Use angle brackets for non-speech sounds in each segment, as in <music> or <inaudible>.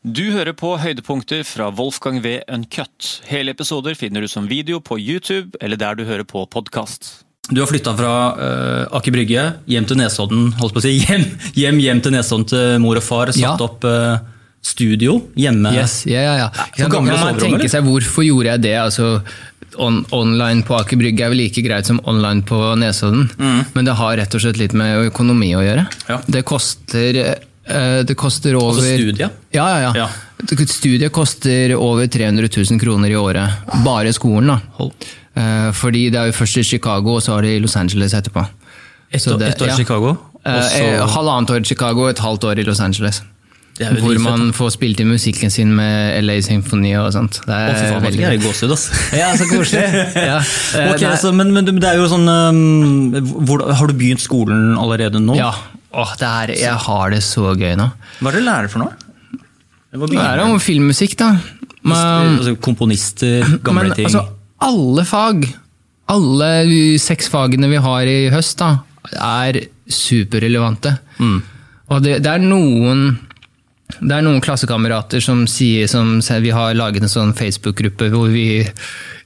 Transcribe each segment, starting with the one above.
Du hører på høydepunkter fra Wolfgang V. Uncut. Hele episoder finner du som video på YouTube eller der du hører på podkast. Du har flytta fra uh, Aker Brygge hjem til Nesodden. holdt på å si, <laughs> Hjem, hjem, hjem til Nesodden til mor og far. Satt Ja. opp uh, studio hjemme. Yes, ja, ja, ja. for gamle man soverom, tenker seg, Hvorfor gjorde jeg det? Altså, on online på Aker Brygge er vel like greit som online på Nesodden. Men det har rett og slett litt med økonomi å gjøre. Mm. Ja. Det koster eh, det koster over Altså studiet? Ja, ja, ja. Ja. Studiet koster over 300 000 kroner i året. Bare skolen, da. Eh, Fordi det er jo først i Chicago, og så er det i Los Angeles etterpå. Ett år, det- ett år i ja. Chicago. Eh, og så- eh, Halvannet år i Chicago et halvt år i Los Angeles. Hvor man får spilt inn musikken sin med LA Symphony og sånt. Det er oh, faen, veldig gøy. gåsehud, ass. <laughs> Ja, så koselig. <laughs> Ja. okay, altså, men, men det er jo sånn um, hvor, Har du begynt skolen allerede nå? ja. Åh, det er, jeg har det så gøy nå. Hva er det du lærer for noe? Det er om filmmusikk, da. Men, altså, komponister, gamle men ting. altså, alle fag, alle seks fagene vi har i høst, da, er superrelevante. Mm. Og det, det er noen det er noen klassekamerater som sier som Vi har laget en sånn Facebook-gruppe hvor vi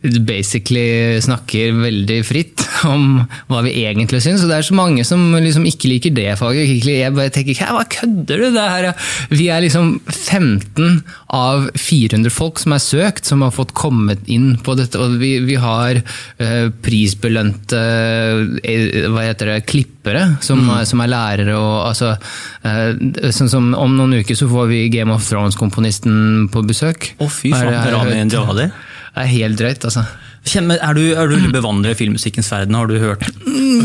basically snakker veldig fritt <laughs> om hva vi egentlig syns. Og det er så mange som liksom ikke liker det faget. Jeg bare tenker Hæ, hva kødder du? Det her, er-" vi er liksom 15 av 400 folk som er søkt, som har fått kommet inn på dette. Og vi, vi har eh, prisbelønte eh, hva heter det, klippere som, er, som er lærere. og altså, eh, sånn som Om noen uker så får vi Game of Thrones-komponisten på besøk. Å, fy Er faen. Rami hørt? Det er helt drøyt, altså. Kjenner- Er du, er du bevandret i filmmusikkens verden? Har du hørt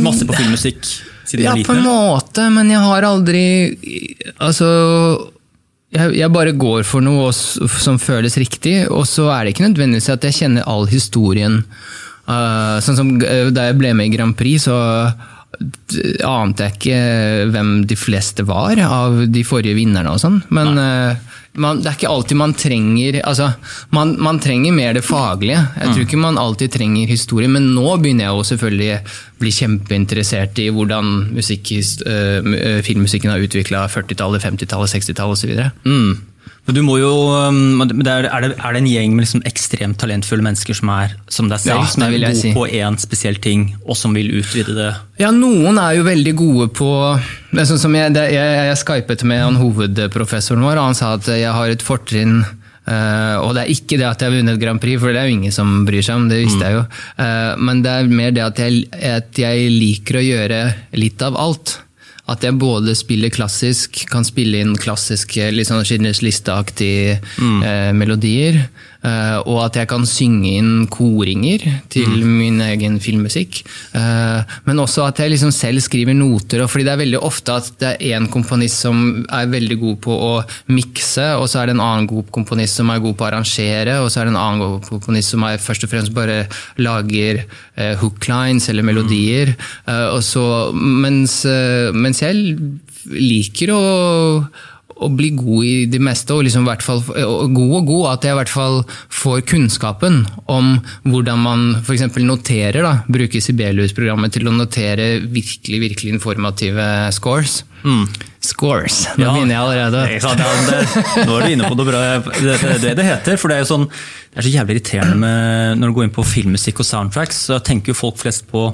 masse på filmmusikk siden Ja, du var på en måte, men jeg har aldri Altså jeg, jeg bare går for noe som føles riktig, og så er det ikke nødvendigvis at jeg kjenner all historien. Uh, sånn som uh, Da jeg ble med i Grand Prix, så d- ante jeg ikke hvem de fleste var av de forrige vinnerne og sånn. Men uh, man, det er ikke alltid man trenger altså, man, man trenger mer det faglige. Jeg tror ikke man alltid trenger historie, men nå begynner jeg jo selvfølgelig bli kjempeinteressert i hvordan musikk, uh, filmmusikken har utvikla 40-tallet, 50-tallet, 60-tallet osv. Mm. Men du må jo, um, men er, det, er det en gjeng med liksom ekstremt talentfulle mennesker som er som deg selv, Ja, som er gode si. på én spesiell ting, og som vil utvide det? Ja, noen er jo veldig gode på sånn som jeg, det, jeg, jeg skypet med han hovedprofessoren vår, og han sa at jeg har et fortrinn Uh, og det er ikke det at jeg har vunnet Grand Prix, for det er jo ingen som bryr seg om, det visste jeg jo. Uh, men det er mer det at jeg, at jeg liker å gjøre litt av alt. At jeg både spiller klassisk, kan spille inn klassiske, litt sånn Schindlers liste-aktige eh, melodier. Eh, og at jeg kan synge inn koringer til min egen filmmusikk. Eh, men også at jeg liksom selv skriver noter. Og fordi det er veldig ofte at det er én komponist som er veldig god på å mikse, og så er det en annen god komponist som er god på å arrangere, og så er det en annen god komponist som er først og fremst bare lager eh, hooklines eller melodier. Og så, mens, mens jeg liker å å bli god i det meste, og liksom hvert fall, god og god, at jeg i hvert fall får kunnskapen om hvordan man f.eks. noterer. da, Bruker Sibelius-programmet til å notere virkelig virkelig informative scores. Scores! Nå Ja. begynner jeg allerede. Ja, det, nå er du inne på det bra. Det er det det heter. For det er jo sånn, det er så jævlig irriterende med, når du går inn på filmmusikk og soundtracks, så tenker jo folk flest på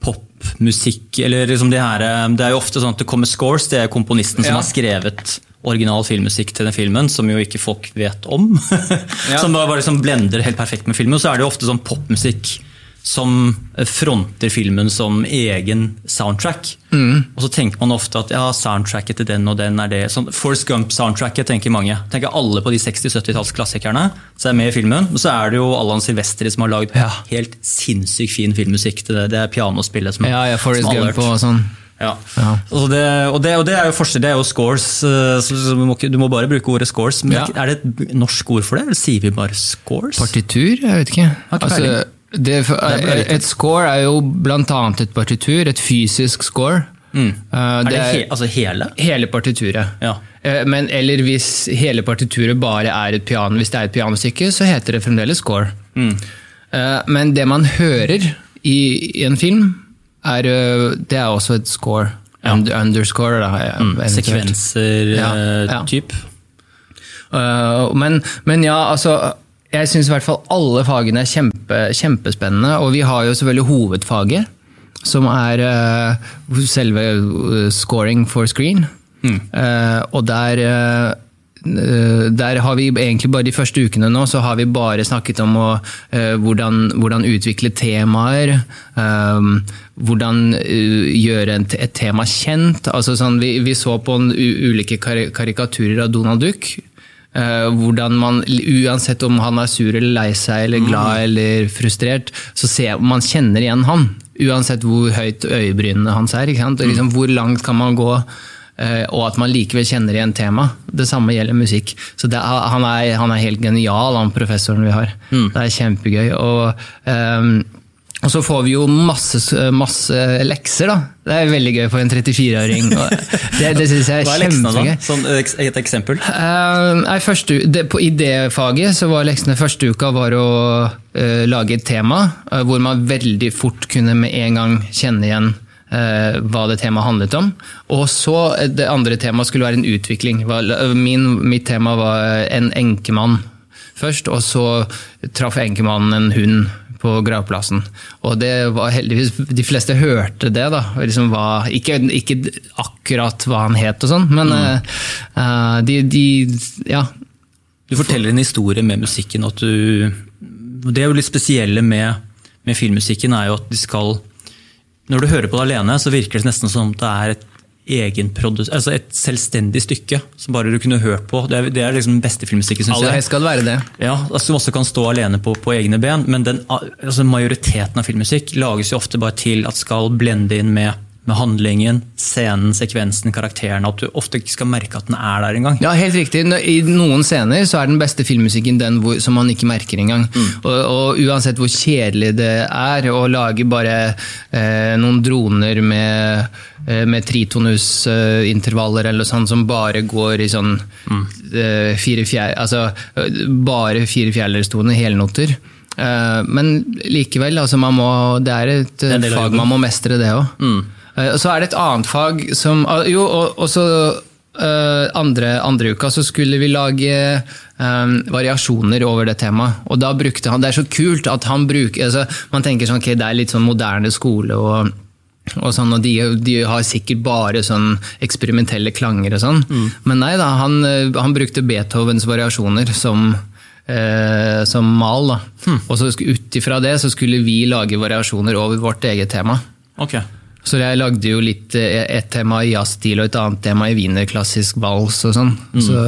popmusikk, eller liksom det her Det er jo ofte sånn at det kommer scores, det er komponisten som Ja. har skrevet original filmmusikk til den filmen, som jo ikke folk vet om. <laughs> som bare liksom blender helt perfekt med filmen. Og så er det jo ofte sånn popmusikk som fronter filmen som egen soundtrack. Og så tenker man ofte at ja, soundtracket til den og den er det. Sånn, Forrest Gump-soundtracket tenker mange. Tenker alle på de 60-70-tallsklassikerne som er med i filmen. Og så er det jo Allan Silvestri som har lagd Ja. helt sinnssykt fin filmmusikk til det. Det er pianospillet som, Ja, ja, Forrest som alle har Gump hørt. og sånn. Ja. Ja. Og, det, og, det, og det er jo forskjell, det er jo scores. eh, du, må, du må bare bruke ordet scores. Men Ja. er det et norsk ord for det, eller sier vi bare scores? Partitur? Jeg vet ikke. Ikke. Altså, det, et score er jo annet et partitur, et fysisk score. Eh, Mm. Er det, he, altså hele? hele partituret. Ja. Eh, Men, eller hvis hele partituret bare er et piano, hvis det er et pianostykke, så heter det fremdeles score. Mm. Eh, Men det man hører i, i en film, er, eh, det er også et score. Ja. Under, underscore, da. Mm. eventuelt. Sekvenser Ja, eh, ja. Uh, men, men, ja, altså Jeg syns i hvert fall alle fagene er kjempe, kjempespennende. Og vi har jo selvfølgelig hovedfaget, som er uh, selve scoring for screen. Mm. og der der har vi egentlig bare De første ukene nå så har vi bare snakket om å, uh, hvordan, hvordan, utvikle temaer. Um, hvordan uh, gjøre et, et, tema kjent. Altså, sånn, vi, vi, så på en, ulike kar karikaturer av Donald Duck. Uh, hvordan man, Uansett om han er sur eller lei seg eller glad mm. eller frustrert, så ser man kjenner igjen han. Uansett hvor høyt øyebrynene hans er. Liksom, hvor langt kan man gå? Eh, og at man likevel kjenner igjen tema. Det samme gjelder musikk. Så er, han, er, han, er, helt genial, han professoren vi har. Mm. Det er kjempegøy. Og, um, og, så får vi jo masse, masse, lekser, da. Det er veldig gøy for en 34-åring. Det, det synes jeg er, Hva er kjempegøy. Som et eksempel? Uh, nei, første, det, på idéfaget så var leksene første uka var å uh, lage et tema, uh, hvor man veldig fort kunne med en gang kjenne igjen Eh, hva det temaet handlet om. Og så eh, Det andre temaet skulle være en utvikling. Min, mitt tema var en enkemann først, og så traff enkemannen en hund på gravplassen. Og det var heldigvis De fleste hørte det, da. Liksom var, ikke, ikke, akkurat hva han het og sånn, men mm. uh, de, de, Ja. Du forteller en historie med musikken. at du, Det er jo litt spesielle med, med filmmusikken, er jo at de skal når du hører på det alene, så virker det nesten som det er et altså et selvstendig stykke som bare du kunne hørt på. Det er, det er liksom beste filmmusikken, syns jeg. skal være det. Ja, altså, Som også kan stå alene på, på egne ben. Men den, altså, majoriteten av filmmusikk lages jo ofte bare til at skal blende inn med med handlingen, scenen, sekvensen, karakteren. At du ofte ikke skal merke at den er der engang. Ja, helt riktig. I noen scener så er den beste filmmusikken den hvor, som man ikke merker engang. Mm. Og, og, uansett hvor kjedelig det er å lage bare eh, noen droner med, eh, med tritonusintervaller eh, eller sånn som bare går i sånn mm. eh, fire fjerde Altså bare fire fjerdedelstone helnoter. Eh, men likevel, altså man må, det er et fag man må mestre, det òg. Eh, så er det et annet fag som ah, Jo, og så uh, andre, andre uka så skulle vi lage um, variasjoner over det temaet. Og da brukte han Det er så kult at han bruker altså, Man tenker sånn ok, det er litt sånn moderne skole og og, sånn, og de, de, har sikkert bare sånn eksperimentelle klanger og sånn. Mm. Men nei da, han, han, brukte Beethovens variasjoner som, eh, som mal. da. Mm. Og så ut ifra det så skulle vi lage variasjoner over vårt eget tema. Okay. Så jeg lagde jo litt eh, et tema i jazzstil og et annet tema i wienerklassisk vals og sånn. Mm. Så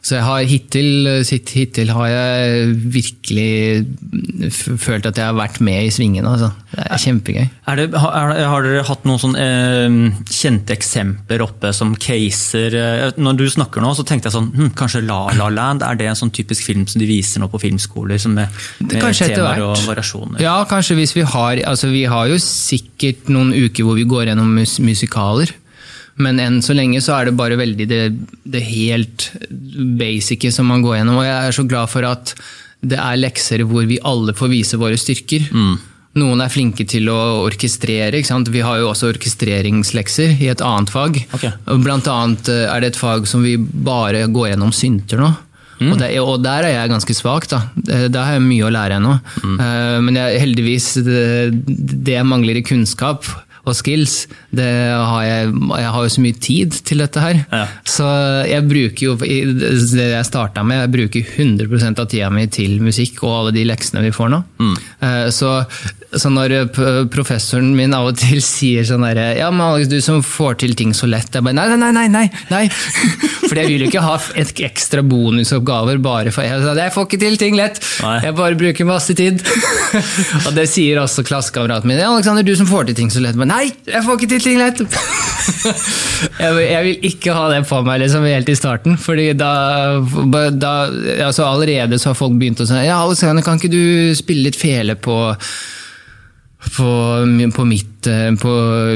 så jeg har hittil, hittil, har jeg virkelig følt at jeg har vært med i svingene. Altså. Det er kjempegøy. Er det, har, har, dere hatt noen sånn, eh, kjente eksempler oppe som caser? Eh, når du snakker nå, så tenkte jeg sånn hm, Kanskje La La Land? Er det en sånn typisk film som de viser nå på filmskoler? Som med, med temaer og variasjoner? Ja, kanskje hvis vi har altså Vi har jo sikkert noen uker hvor vi går gjennom mus musikaler. Men enn så lenge så er det bare veldig det, det helt basice som man går gjennom. Og jeg er så glad for at det er lekser hvor vi alle får vise våre styrker. Mm. Noen er flinke til å orkestrere. Vi har jo også orkestreringslekser i et annet fag. Okay. Blant annet eh, er det et fag som vi bare går gjennom synter nå. Mm. Og, det, og, der er jeg ganske svak. Da. Der har jeg mye å lære ennå. Mm. Uh, men jeg, heldigvis, det, det mangler i kunnskap, og skills. Det har jeg, jeg har jo så mye tid til dette her. Ja. Så jeg bruker jo det jeg starta med, jeg bruker 100% av tida mi til musikk og alle de leksene vi får nå. Mm. Eh, så, så, når professoren min av og til <laughs> sier sånn herre Ja, men Alex, du som får til ting så lett. Jeg bare nei, nei, nei, nei! nei. <laughs> For jeg vil jo ikke ha et ekstra bonusoppgaver bare for jeg, jeg får ikke til ting lett. Nei. Jeg bare bruker masse tid. <laughs> og det sier også klassekameraten min. Ja, Alexander, du som får til ting så lett. Men nei, jeg får ikke til ting lett! <laughs> jeg, vil ikke ha det på meg liksom, helt i starten. fordi da, da altså Allerede så har folk begynt å si ja, Alexander, kan ikke du spille litt fele på på, på, mitt, på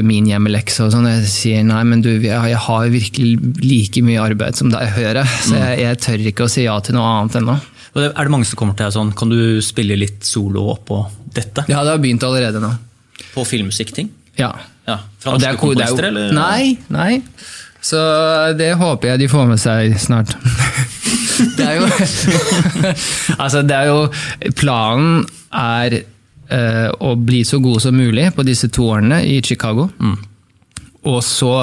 min hjemmelekse og sånn. Jeg sier nei, men du, jeg har virkelig like mye arbeid som deg, hører jeg. Så jeg, jeg tør ikke å si ja til noe annet ennå. Er det mange som kommer til deg sånn, kan du spille litt solo oppå dette? Ja, det har begynt allerede nå. På filmmusikkting? Ja. ja. Fra norske komponister, eller? Nei, nei. Så det håper jeg de får med seg snart. <laughs> det er jo <laughs> Altså, det er jo Planen er eh, å bli så god som mulig på disse to årene i Chicago. Og så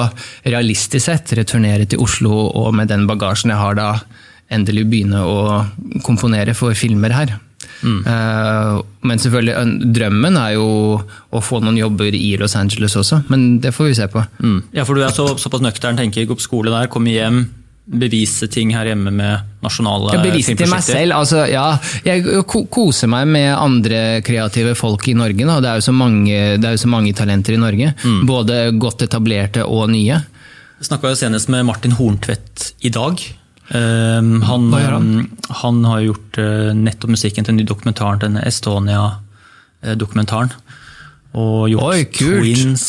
realistisk sett returnere til Oslo og med den bagasjen jeg har da, endelig begynne å komponere for filmer her. Eh, men selvfølgelig, drømmen er jo å få noen jobber i Los Angeles også, men det får vi se på. Mm. Ja, for du er så, såpass nøktern, tenker gå på skole der, komme hjem, bevise ting her hjemme med nasjonale Jeg bevisste til meg selv. Altså, ja, jeg koser meg med andre kreative folk i Norge. Da. Det, er jo så mange, det er jo så mange talenter i Norge. Mm. Både godt etablerte og nye. Jeg snakka senest med Martin Horntvedt i dag. Um, han, han? um, han har gjort uh, nettopp musikken til den dokumentaren, denne Estonia-dokumentaren. Og gjort Oi. Twins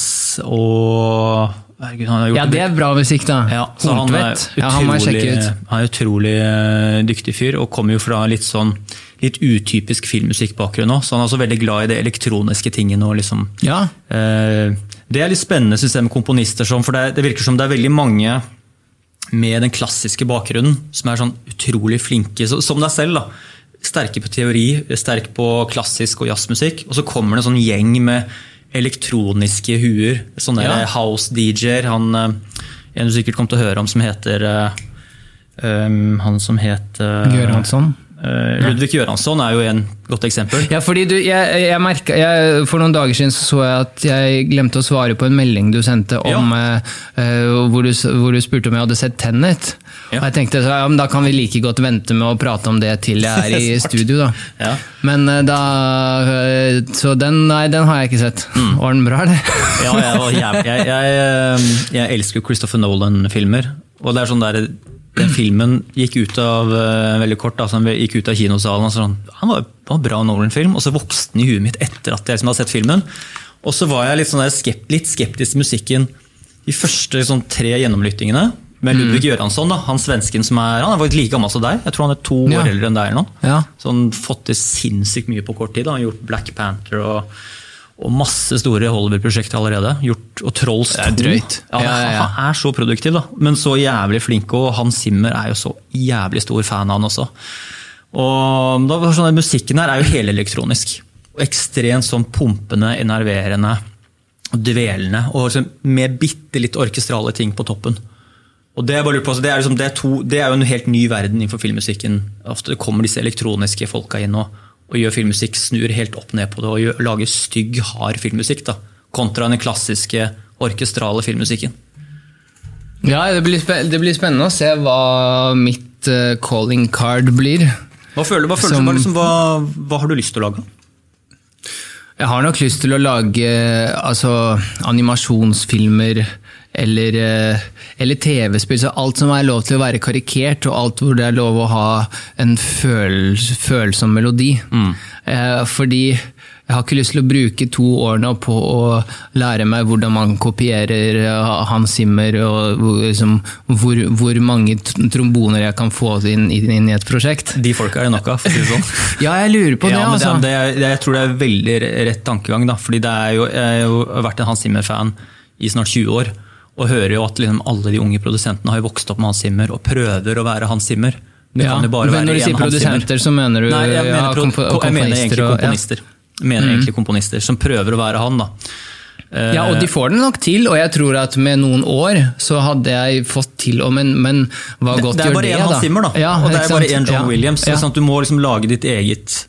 og Herregud, han har gjort Ja, det er bra musikk, da. Ja, så han er utrolig, Ja, han han er utrolig eh, dyktig fyr, og kommer jo fra litt sånn litt utypisk filmmusikkbakgrunn òg, så han er også veldig glad i det elektroniske tingene. og liksom Ja. Eh, Det er litt spennende synes jeg, med komponister, som, for det, det virker som det er veldig mange med den klassiske bakgrunnen som er sånn utrolig flinke, så, som deg selv. da, Sterke på teori, sterk på klassisk og jazzmusikk. Og så kommer det en sånn gjeng med elektroniske huer. Sånne Ja. house-DJ-er. Han eh, en du sikkert kom til å høre om som heter um, Han som het uh, Göransson. Eh, Ludvig Göransson er jo en godt eksempel. Ja, fordi du, jeg, jeg merket, jeg, For noen dager siden så, så jeg at jeg glemte å svare på en melding du sendte om ja. uh, hvor, du, hvor du spurte om jeg hadde sett Tenet. Ja. Og jeg tenkte så, ja, men Da kan vi like godt vente med å prate om det til jeg er i <laughs> studio. da. Ja. Men uh, da uh, Så den, nei, den har jeg ikke sett. Mm. Var den bra, eller? Ja, jeg, jeg, jeg, elsker Christopher Nolan-filmer. Og det er sånn der, Den filmen gikk ut av eh, veldig kort, da, så han gikk ut av kinosalen. Altså, han var, var en bra Nolan-film, og så vokste den i huet mitt etter at jeg liksom hadde sett filmen. Og så var jeg litt, sånn der skept, litt skeptisk til musikken de første sånn, tre gjennomlyttingene. Med Ludvig Göransson, da, han svensken som er han er faktisk like gammel som deg. Jeg tror han er to Ja. år eldre enn deg. eller noe. Ja. Så han fått til sinnssykt mye på kort tid. Da. Han har gjort Black Panther og, og masse store Hollywood-prosjekter allerede. Gjort, og Trolls 2. Det er. Ja, Ja, ja. Han er så produktiv, da. men så jævlig flink. Og Hans Zimmer er jo så jævlig stor fan av han også. Og da sånn Musikken her er jo helelektronisk. Ekstremt sånn pumpende, enerverende dvelende. Og liksom med bitte litt orkestrale ting på toppen. Og Det, på, altså, det, er liksom, det, er to, det er jo en helt ny verden innenfor filmmusikken. Ofte kommer disse elektroniske folka inn og, og gjør filmmusikk, snur helt opp ned på det og gjør, lager stygg, hard filmmusikk. da, Kontra den klassiske orkestrale filmmusikken. Ja, det blir, det blir spennende å se hva mitt uh, calling card blir. Hva føler, hva, føler, Som- du? liksom, hva, hva har du lyst til å lage? Jeg har nok lyst til å lage altså, animasjonsfilmer eller, eh, eller TV-spill. Så alt som er lov til å være karikert, og alt hvor det er lov å ha en føl, følsom melodi. Eh, fordi jeg har ikke lyst til å bruke to år nå på å lære meg hvordan man kopierer eh, Hans Zimmer, og liksom, hvor, hvor mange tromboner jeg kan få inn, inn i et prosjekt. De folka er det nok av. for å si det sånn. <laughs> Ja, jeg lurer på det, ja, men altså. det, det, jeg tror det er veldig rett tankegang. Da, fordi det er jo, Jeg har jo vært en Hans Zimmer-fan i snart 20 år. Og hører jo at liksom alle de unge produsentene har jo vokst opp med Hans Zimmer og prøver å være Hans Zimmer. Det Ja, kan jo bare men når du sier produsenter, så mener du Nei, jeg mener, ja, kompo- jeg mener egentlig komponister og- ja. Mm. Mener egentlig komponister Som prøver å være han, da. Eh, Ja, og de får det nok til, og jeg tror at med noen år så hadde jeg fått til og Men, men hva godt det er gjør bare det, én? Hans Zimmer, da. Ja, og det er bare én John Ja, Williams. ja. Mm. Sånn du må liksom lage ditt eget.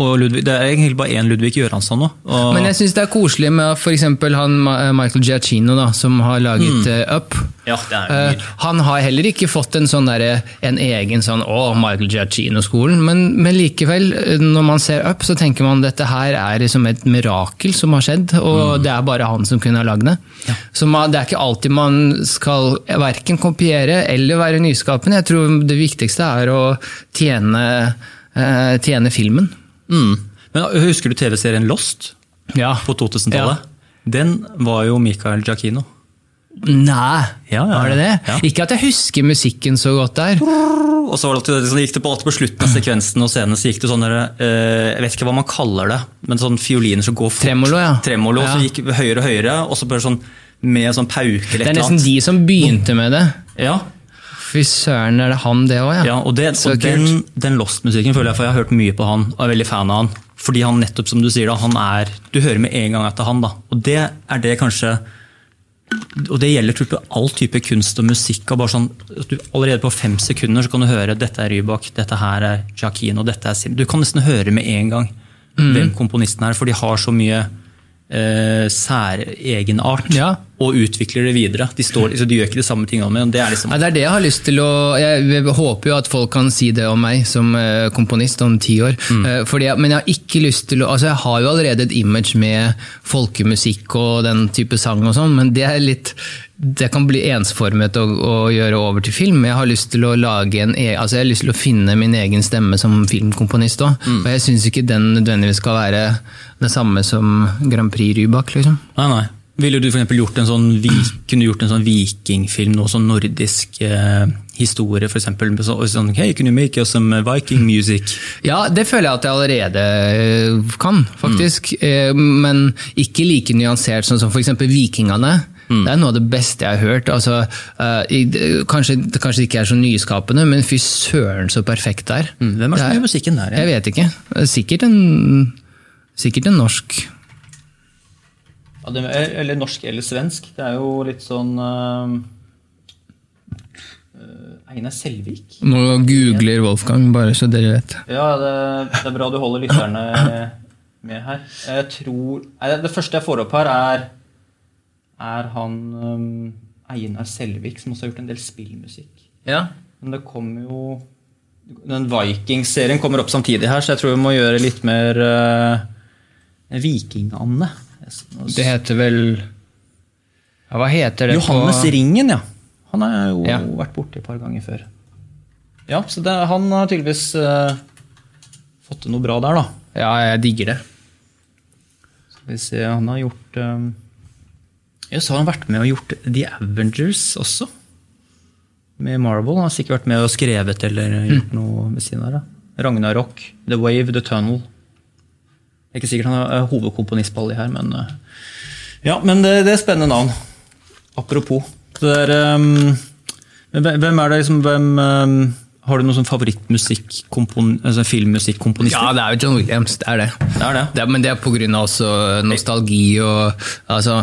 Og Ludvig, det er egentlig bare én Ludvig Göransson nå. Og, Men jeg syns det er koselig med f.eks. han Michael Giacchino, da, som har laget eh, Up. ja, det er Eh, han har heller ikke fått en, sånn der, en egen sånn å, Michael Giacchino-skolen, men, men likevel, eh, når man ser Up, så tenker man dette her er liksom et mirakel som har skjedd, og det er bare han som kunne ha lagd det. Så man, det er ikke alltid man skal verken kopiere eller være nyskapende. Jeg tror det viktigste er å tjene, eh, tjene filmen. Mm. Men Husker du TV-serien Lost Ja. på 2000-tallet? Den var jo Michael Giacchino. Nei, Ja, ja, var det det? ja. Ikke at jeg husker musikken så godt der. Og så var det alltid, sånn, gikk det på, på slutten av sekvensen og scenen så gikk det sånn der, eh, Jeg vet ikke hva man kaller det, men sånn fioliner som går fort. Tremolo, ja. Tremolo, Ja. så gikk høyere og høyere, og så bare sånn med sånn pauke eller Det er nesten de som begynte med det. Ja. Fy søren, er det han det òg, ja? Ja, og, det, og den, den Lost-musikken føler jeg, for jeg har hørt mye på han, og er veldig fan av han. Fordi han nettopp, som du sier, da, han er Du hører med en gang etter er han. da. Og det er det kanskje Og det gjelder tror jeg, all type kunst og musikk. og bare sånn, du Allerede på fem sekunder så kan du høre dette er Rybak, dette her er Jacquino, dette er Sim. Du kan nesten høre med en gang hvem komponisten er, for de har så mye eh, særegenart. Ja. Og utvikler det videre. De, står, så de gjør ikke de samme tingene, Med, det er liksom ja, det er det jeg har lyst til å Jeg, håper jo at folk kan si det om meg som eh, komponist om ti år. Eh, fordi jeg, men jeg har ikke lyst til å altså Jeg har jo allerede et image med folkemusikk og den type sang og sånn, men det er litt det kan bli ensformet å, å gjøre over til film. Jeg har lyst til å lage en e altså jeg har lyst til å finne min egen stemme som filmkomponist òg. Og jeg syns ikke den nødvendigvis skal være det samme som Grand Prix Rybak. Liksom. Nei, nei. Ville du for gjort en sånn, vi- kunne gjort en sånn vikingfilm, noe sånn nordisk eh, historie for eksempel, så, sånn, hey, can you make us some viking music? Ja, det føler jeg at jeg allerede øh, kan, faktisk. Eh, Men ikke like nyansert sånn som f.eks. Vikingene. Det er noe av det beste jeg har hørt. Altså, uh, i- det- kanskje, det kanskje ikke er så nyskapende, men fy søren så perfekt det er. Mm, Hvem er det som gjør musikken der? Jeg vet ikke. Sikkert en, sikkert en norsk. Ja, det, eller norsk eller svensk. Det er jo litt sånn uh, Einar Selvik. Nå googler Wolfgang, bare så dere vet. Ja, det, det er bra du holder lytterne med her. Jeg tror, nei, det første jeg får opp her, er, er han um, Einar Selvik, som også har gjort en del spillmusikk. Ja. Men det kommer jo Den Vikings-serien kommer opp samtidig her, så jeg tror vi må gjøre litt mer uh, Viking-Anne. Det heter vel ja, Hva heter det Johannes på Ringen, ja. Han har jo Ja. vært borte et par ganger før. Ja, så det, han har tydeligvis uh, fått til noe bra der, da. Ja, jeg digger det. Skal vi se, han har gjort um... Ja, så har han vært med og gjort The Avengers også. Med Marvel. Han har sikkert vært med og skrevet eller gjort noe ved siden av. Ragnarok, The Wave, The Tunnel. Det er ikke sikkert han er hovedkomponist på alle de her, men eh, Ja, men det, det er spennende navn. Apropos. Er, um, hvem er det liksom hvem, um, Har du noen sånn favorittmusikk altså? Ja, det er jo John Williams. Det er det. Det er det. Det men det er pga. nostalgi og altså,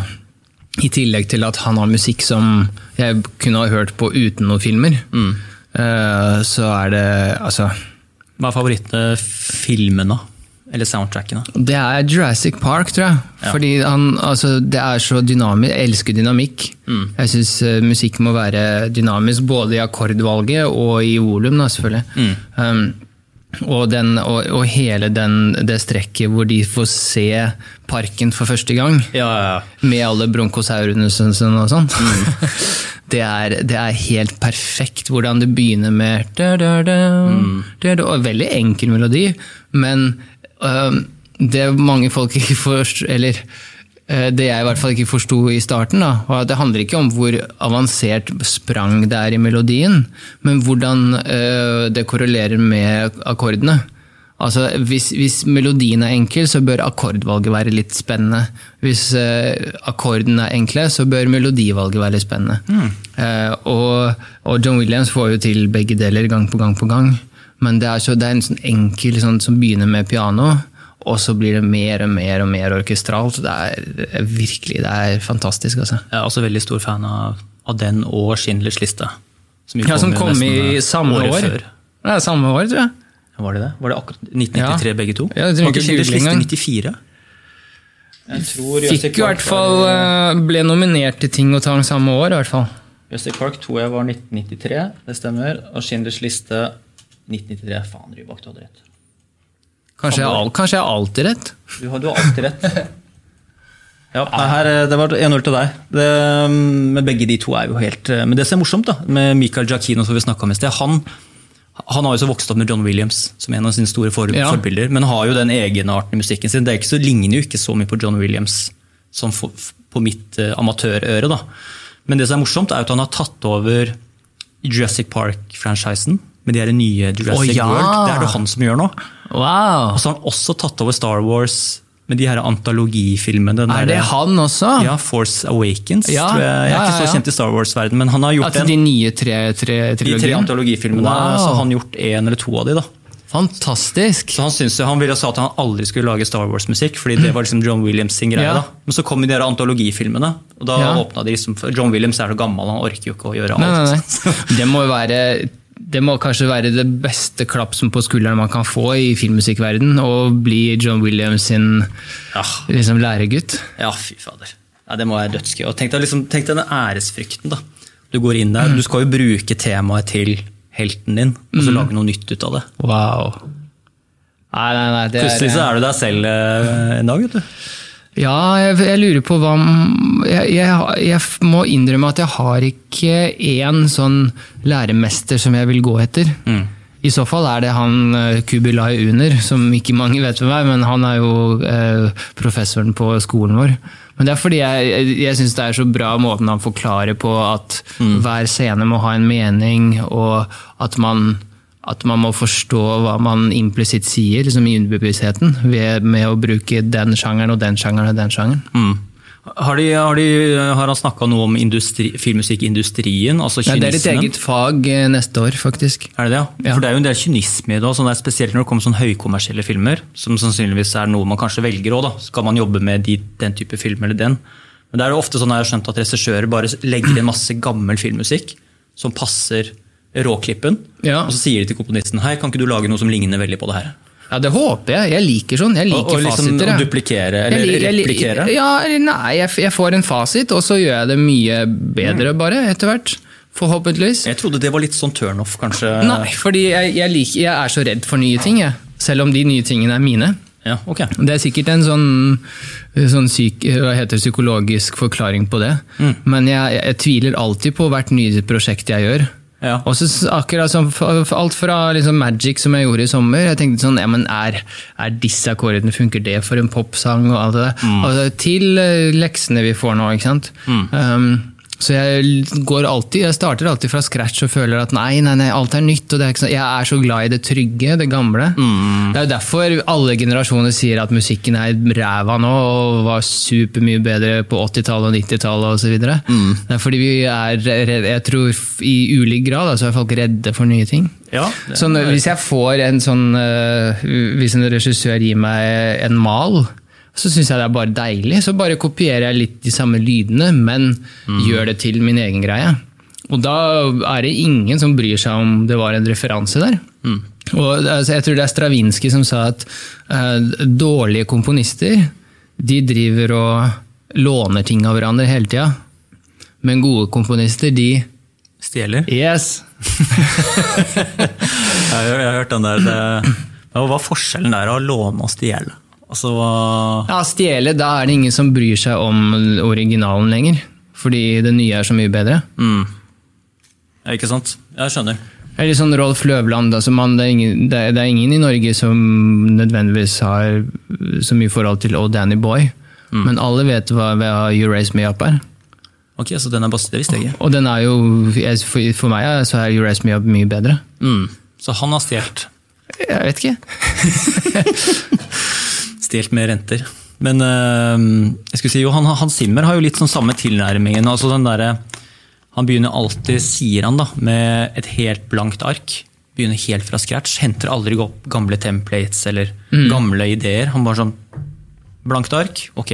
I tillegg til at han har musikk som jeg kunne ha hørt på uten noen filmer, eh, så er det altså Hva er favorittfilmene? Eller soundtrackene? Det er Jurassic Park, tror jeg. Ja. Fordi han, altså, det er så dynamisk. Jeg elsker dynamikk. Jeg syns musikk må være dynamisk, både i akkordvalget og i volum, selvfølgelig. selvfølgelig. Um, og, den, og, og hele den, det strekket hvor de får se parken for første gang. Ja, ja, ja. Med alle bronkosaurene og sånn. <laughs> Det, er, det er helt perfekt hvordan det begynner med da, da, da, da, og Veldig enkel melodi, men øh, det mange folk ikke forstår Eller det jeg i hvert fall ikke forsto i starten, da, var at det handler ikke om hvor avansert sprang det er i melodien, men hvordan øh, det korrelerer med akkordene. Altså, hvis, hvis melodien er enkel, så bør akkordvalget være litt spennende. Hvis eh, akkorden er enkle, så bør melodivalget være litt spennende. Eh, og, og John Williams får jo til begge deler gang på gang på gang. Men det er, så, det er en sånn enkel sånn, som begynner med piano, og så blir det mer og mer og mer orkestralt. Det er, virkelig det er fantastisk. Altså. Jeg er også veldig stor fan av, av den og Schindlers liste. Som, Ja, som kom i samme år. Før. Det er samme år, tror jeg. Var det det? Var det akkurat 1993 Ja. begge to? Ja, det Var ikke Schindlers liste engang. 94? Jeg tror Fikk i hvert fall eh, Ble nominert til ting og tang samme år, i hvert fall. Jurassic Park tror jeg var 1993, det stemmer. Og Schindlers liste 1993. Faen, Rybak, du hadde rett. Kanskje jeg, al- kanskje jeg har alltid rett? Du har, du har alltid rett. <laughs> Ja, her, eh, Det var 1-0 til deg. Det, mm, men begge de to er jo helt eh, Men det som er morsomt da, med Michael Giacchino, som vi snakket om i sted, han, han har jo så vokst opp med John Williams som en av sine store for, Ja. forbilder, men har jo den egenarten i musikken sin. Det så, ligner jo ikke så mye på John Williams som for, på mitt uh, amatørøre. da. Men det som er morsomt, er at han har tatt over Jurassic Park-franchisen med de her nye Jurassic oh, ja! World. Det er det han som gjør nå. Wow! Og så har han også tatt over Star Wars med de her antologifilmene. Er det der- han også? Ja, Force Awakens. Ja, tror jeg. jeg er ja, ikke ja, så kjent i Star Wars-verdenen, men han har gjort de en. nye tre, tre De tre antologifilmene Wow. så har han gjort én eller to av de. da. Fantastisk! Så Han synes, han ville sa at han aldri skulle lage Star Wars-musikk, fordi det var liksom John Williams sin greie. Da. Men så kom de der antologifilmene, og da åpna de liksom John Williams er så gammel, han orker jo ikke å gjøre alt. Nei, nei, <laughs> nei. Det må jo være det må kanskje være det beste klapsen på skulderen man kan få i filmmusikkverden Å bli John Williams sin Ja, liksom, læregutt. ja fy fader. Ja, det må være dødsgøy. Og tenk deg, liksom, tenk deg den æresfrykten. da. Du går inn der, du skal jo bruke temaet til helten din, og så lage noe nytt ut av det. Wow. Nei, nei, nei. Det Plutselig så er du deg selv eh, en dag, vet du. Ja, jeg, jeg lurer på hva jeg, jeg, jeg må innrømme at jeg har ikke én sånn læremester som jeg vil gå etter. I så fall er det han eh, Kubilai Uner, som ikke mange vet hvem er, men han er jo eh, professoren på skolen vår. Men det er fordi jeg, jeg, syns det er så bra måten han forklarer på at hver scene må ha en mening, og at man at man må forstå hva man implisitt sier liksom i underbevisstheten ved, med å bruke den sjangeren og den sjangeren og den sjangeren. Mm. Har, de, har, de, har han snakka noe om industri, filmmusikkindustrien? Altså Ja, det er et eget fag eh, neste år, faktisk. Er det det, ja? For det er jo en del kynisme i det, sånn spesielt når det kommer sånn høykommersielle filmer, som sannsynligvis er noe man kanskje velger òg. Skal man jobbe med de, den type film eller den? Men det er jo ofte sånn jeg har skjønt at regissører bare legger inn masse gammel filmmusikk som passer råklippen, Ja. og så sier de til komponisten hei, kan ikke du lage noe som ligner veldig på det her? Ja, det håper jeg. Jeg liker sånn. Jeg Og, liker og liksom fasiter. å duplikere, eller jeg, jeg replikere? Ja, nei, jeg, jeg får en fasit, og så gjør jeg det mye bedre bare, etter hvert. Forhåpentligvis. Jeg trodde det var litt sånn turnoff, kanskje? Nei, fordi jeg, jeg, liker, jeg er så redd for nye ting, jeg. Selv om de nye tingene er mine. Ja, ok. Det er sikkert en sånn, sånn syk, det, psykologisk forklaring på det. Men jeg, jeg tviler alltid på hvert nye prosjekt jeg gjør. Ja. Og så akkurat sånn, alt fra liksom Magic som jeg gjorde i sommer. Jeg tenkte sånn, ja, men er, er disse akkordene, funker det for en popsang? og alt det der? Altså, til eh, leksene vi får nå, ikke sant? Um, så jeg går alltid, jeg starter alltid fra scratch og føler at nei, nei, nei, alt er nytt. og det er sånn, Jeg er så glad i det trygge, det gamle. Det er jo derfor alle generasjoner sier at musikken er ræva nå og var supermye bedre på 80-tallet og 90-tallet osv. Det er fordi vi er jeg tror i ulik grad altså, er folk redde for nye ting. Ja, det- Så når, hvis jeg får en sånn eh, Hvis en regissør gir meg en mal, så syns jeg det er bare deilig. Så bare kopierer jeg litt de samme lydene, men gjør det til min egen greie. Og da er det ingen som bryr seg om det var en referanse der. Og altså, Jeg tror det er Stravinskij som sa at uh, dårlige komponister de driver og låner ting av hverandre hele tida. Men gode komponister, de Stjeler? Yes! <laughs> Jeg har, jeg har hørt den der det, Hva er forskjellen der å låne og stjele? Altså, Ja, stjele, da er det ingen som bryr seg om originalen lenger. Fordi det nye er så mye bedre. mm. ja, Ikke sant? Jeg skjønner. Det er litt sånn Rolf Løvland. Altså man, det, er ingen, det, er, ingen i Norge som nødvendigvis har så mye forhold til Oh Danny Boy. Men alle vet hva, hva You Raise Me Up er. Ok, Så den er bare, det visste jeg ikke. Og den er jo, for, meg så er You Raise Me Up mye bedre. Mm. Så han har stjålet. Jeg vet ikke. <laughs> Stjålet med renter. Men øh, jeg skulle si, jo, han, Hans Zimmer har jo litt sånn samme tilnærmingen. altså den der, Han begynner alltid, sier han, da, med et helt blankt ark. Begynner helt fra scratch. Henter aldri opp gamle templates eller gamle ideer. Han bare sånn Blankt ark, ok.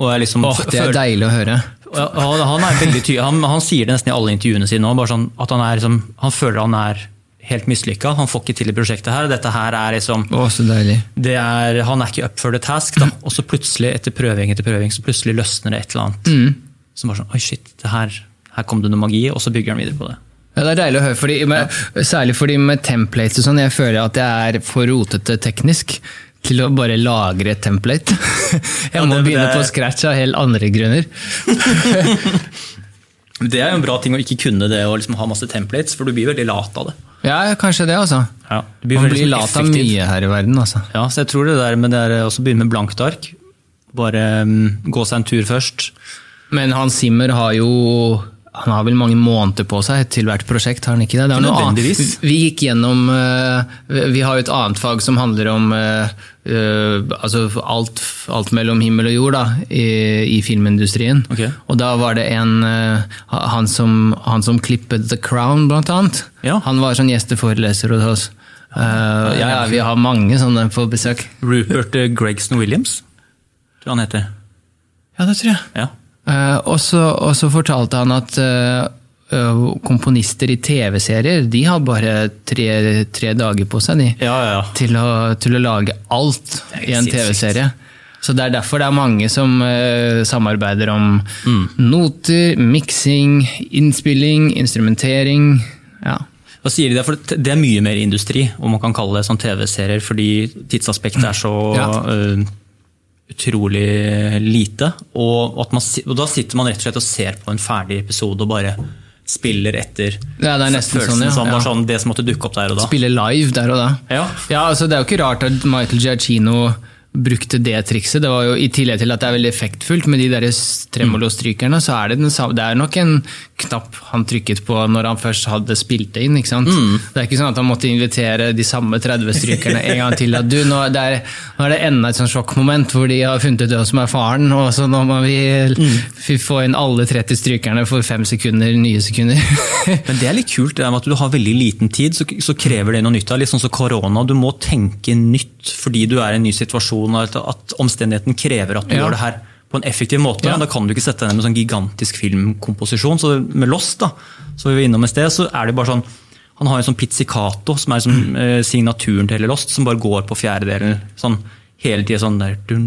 Liksom Åh, det er deilig å høre. Han, han, han, han sier det nesten i alle intervjuene sine. Bare sånn at han, er, liksom, han føler han er helt mislykka. Han får ikke til i prosjektet her. Dette her er liksom Å, så deilig. det er, Han er ikke up for the task. Da. Og så plutselig, etter prøving etter prøving, så plutselig løsner det et eller annet. Mm. Som bare sånn Oi, shit, det her, her kom det noe magi, og så bygger han videre på det. Ja, Det er deilig å høre, fordi, med, særlig fordi med templates og sånn, jeg føler at jeg er for rotete teknisk til å bare lagre et template. <laughs> Jeg må det- begynne det- på scratch av helt andre grunner. <laughs> <laughs> Det er jo en bra ting å ikke kunne det og liksom ha masse templates, for du blir veldig lat av det. Ja, kanskje det, altså. Ja, blir Man blir sånn lat av mye her i verden, altså. Ja, så jeg tror det der med det er begynne med blankt ark. Bare um, gå seg en tur først. Men Hans Zimmer har jo han har vel mange måneder på seg til hvert prosjekt, har han ikke det? det Nødvendigvis. Vi gikk gjennom Vi har jo et annet fag som handler om altså alt, alt, mellom himmel og jord da, i, i filmindustrien. Okay. Og da var det en han som, han som klippet The Crown, blant annet. Ja. Han var sånn gjesteforeleser hos oss. Uh, ja, ja, vi har mange sånne på besøk. Rupert Gregson Williams, tror jeg han heter. Ja, det tror jeg. Ja. Uh, og, så, fortalte han at uh, komponister i TV-serier de har bare tre, tre, dager på seg de, ja, ja. Til, å, til, å, lage alt i en TV-serie. Så Det er derfor det er mange som samarbeider om mm. noter, miksing, innspilling, instrumentering. ja. Hva sier de der? For det er mye mer industri, om man kan kalle det sånn TV-serier, fordi tidsaspektet er så uh, utrolig lite. Og, man, og, da sitter man rett og slett og ser på en ferdig episode og bare spiller etter ja, det er nesten sånn, ja. som var sånn, det som måtte dukke opp der og da. Spille live der og da. Ja. ja altså Det er jo ikke rart at Michael Giacchino brukte det trikset. Det var jo I tillegg til at det er veldig effektfullt med de der tremolostrykerne, så er det, den samme, det er nok en knapp han trykket på når han først hadde spilt det inn. ikke sant? Mm. Det er ikke sånn at han måtte invitere de samme 30 strykerne en gang til. at du, nå, det er, nå er det enda et sånn sjokkmoment hvor de har funnet ut hvem som er faren, og så nå må vi mm. få inn alle 30 strykerne for fem sekunder, nye sekunder. <laughs> Men det er litt kult det med at du har veldig liten tid, så, så krever det noe nytt. Litt sånn som korona, du må tenke nytt fordi du er i en ny situasjon situasjon at omstendigheten krever at du ja. gjør det her på en effektiv måte. Ja. Da kan du ikke sette deg ned med sånn gigantisk filmkomposisjon. Så med Lost, da, som vi var innom i sted, så er det bare sånn Han har en sånn pizzicato, som er som, mm. eh, signaturen til hele Lost, som bare går på fjerdedelen sånn, hele tida. Sånn der, dun,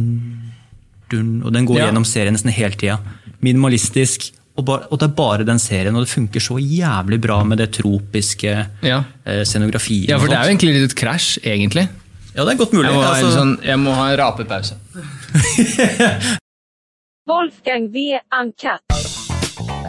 dun, og den går ja. gjennom serien nesten hele tida. Minimalistisk. Og, bare, og, det er bare den serien, og det funker så jævlig bra med det tropiske ja. eh, scenografien. Ja, for det er jo egentlig litt et krasj, egentlig. Ja, det er godt mulig. Jeg må, ha, en, sånn, jeg må ha en rapepause. <laughs> <laughs> Wolfgang V. Uncut.